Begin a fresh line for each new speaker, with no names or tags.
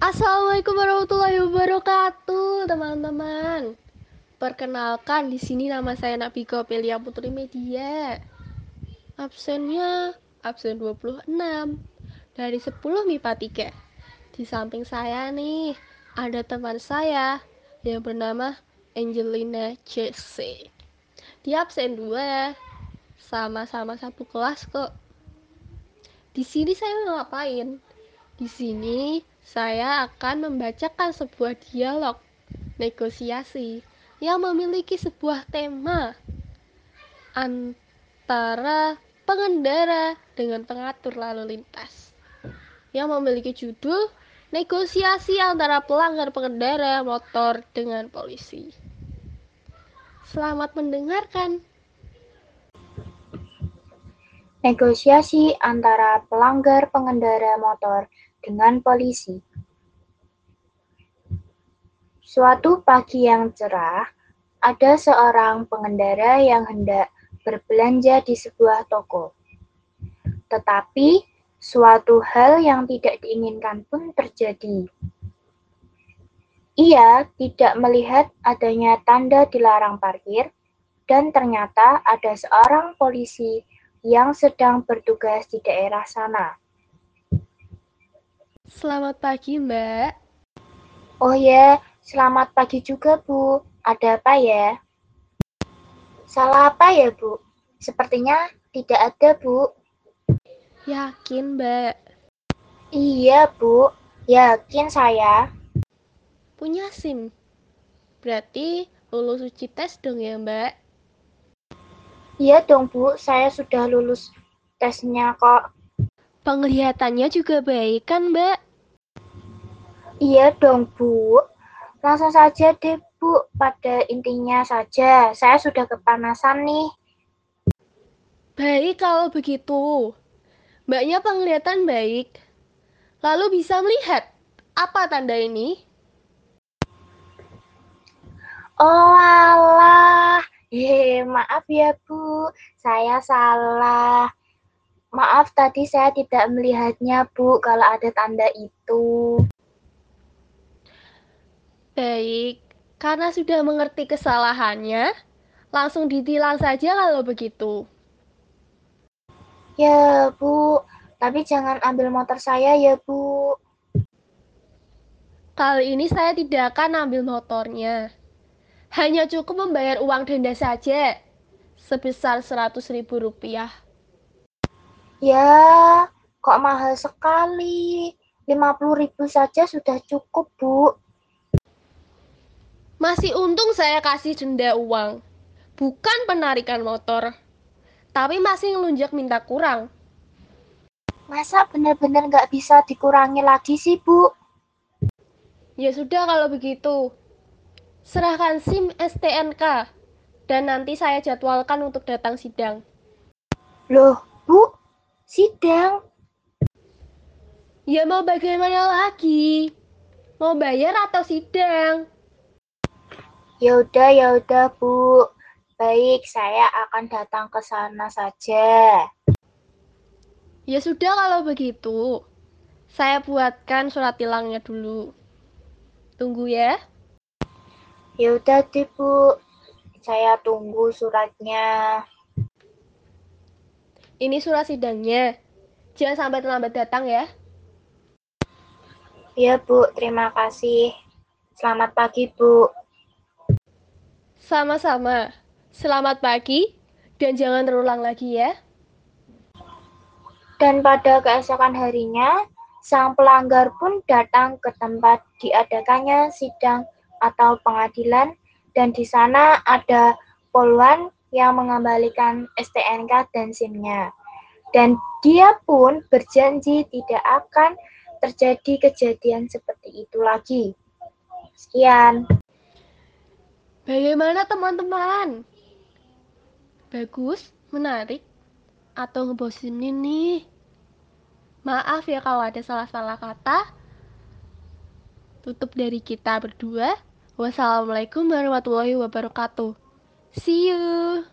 Assalamualaikum warahmatullahi wabarakatuh, teman-teman. Perkenalkan, di sini nama saya Nabiko Pelia Putri Media. Absennya absen 26 dari 10 MIPA 3. Di samping saya nih, ada teman saya yang bernama Angelina CC. Dia absen 2, sama-sama satu kelas kok. Di sini saya mau ngapain? Di sini saya akan membacakan sebuah dialog negosiasi yang memiliki sebuah tema antara pengendara dengan pengatur lalu lintas yang memiliki judul negosiasi antara pelanggar pengendara motor dengan polisi. Selamat mendengarkan.
Negosiasi antara pelanggar pengendara motor dengan polisi. Suatu pagi yang cerah, ada seorang pengendara yang hendak berbelanja di sebuah toko. Tetapi suatu hal yang tidak diinginkan pun terjadi. Ia tidak melihat adanya tanda dilarang parkir, dan ternyata ada seorang polisi yang sedang bertugas di daerah sana.
Selamat pagi, Mbak.
Oh ya, selamat pagi juga, Bu. Ada apa ya? Salah apa ya, Bu? Sepertinya tidak ada, Bu.
Yakin, Mbak?
Iya, Bu. Yakin saya.
Punya SIM. Berarti lulus uji tes dong ya, Mbak?
Iya dong, Bu. Saya sudah lulus tesnya kok.
Penglihatannya juga baik kan, Mbak?
Iya dong, Bu. Langsung saja deh, Bu. Pada intinya saja, saya sudah kepanasan nih.
Baik kalau begitu. Mbaknya penglihatan baik. Lalu bisa melihat apa tanda ini?
Oh alah, Hehe, maaf ya Bu, saya salah. Maaf tadi saya tidak melihatnya Bu kalau ada tanda itu.
Baik, karena sudah mengerti kesalahannya, langsung ditilang saja kalau begitu.
Ya Bu, tapi jangan ambil motor saya ya Bu.
Kali ini saya tidak akan ambil motornya. Hanya cukup membayar uang denda saja, sebesar seratus ribu rupiah.
Ya, kok mahal sekali. 50 ribu saja sudah cukup, Bu.
Masih untung saya kasih denda uang, bukan penarikan motor. Tapi masih ngelunjak minta kurang.
Masa benar-benar nggak bisa dikurangi lagi sih, Bu?
Ya sudah kalau begitu. Serahkan SIM STNK dan nanti saya jadwalkan untuk datang sidang.
Loh, Bu, sidang?
Ya mau bagaimana lagi? Mau bayar atau sidang?
Ya udah, ya udah, Bu. Baik, saya akan datang ke sana saja.
Ya sudah kalau begitu. Saya buatkan surat tilangnya dulu. Tunggu ya.
Ya udah Bu. Saya tunggu suratnya.
Ini surat sidangnya. Jangan sampai terlambat datang ya.
Ya, Bu. Terima kasih. Selamat pagi, Bu.
Sama-sama. Selamat pagi dan jangan terulang lagi ya.
Dan pada keesokan harinya, sang pelanggar pun datang ke tempat diadakannya sidang atau pengadilan dan di sana ada poluan yang mengembalikan STNK dan SIM-nya. Dan dia pun berjanji tidak akan terjadi kejadian seperti itu lagi. Sekian.
Bagaimana teman-teman? Bagus, menarik, atau ngebosenin nih? Maaf ya kalau ada salah-salah kata. Tutup dari kita berdua. Wassalamualaikum warahmatullahi wabarakatuh. See you.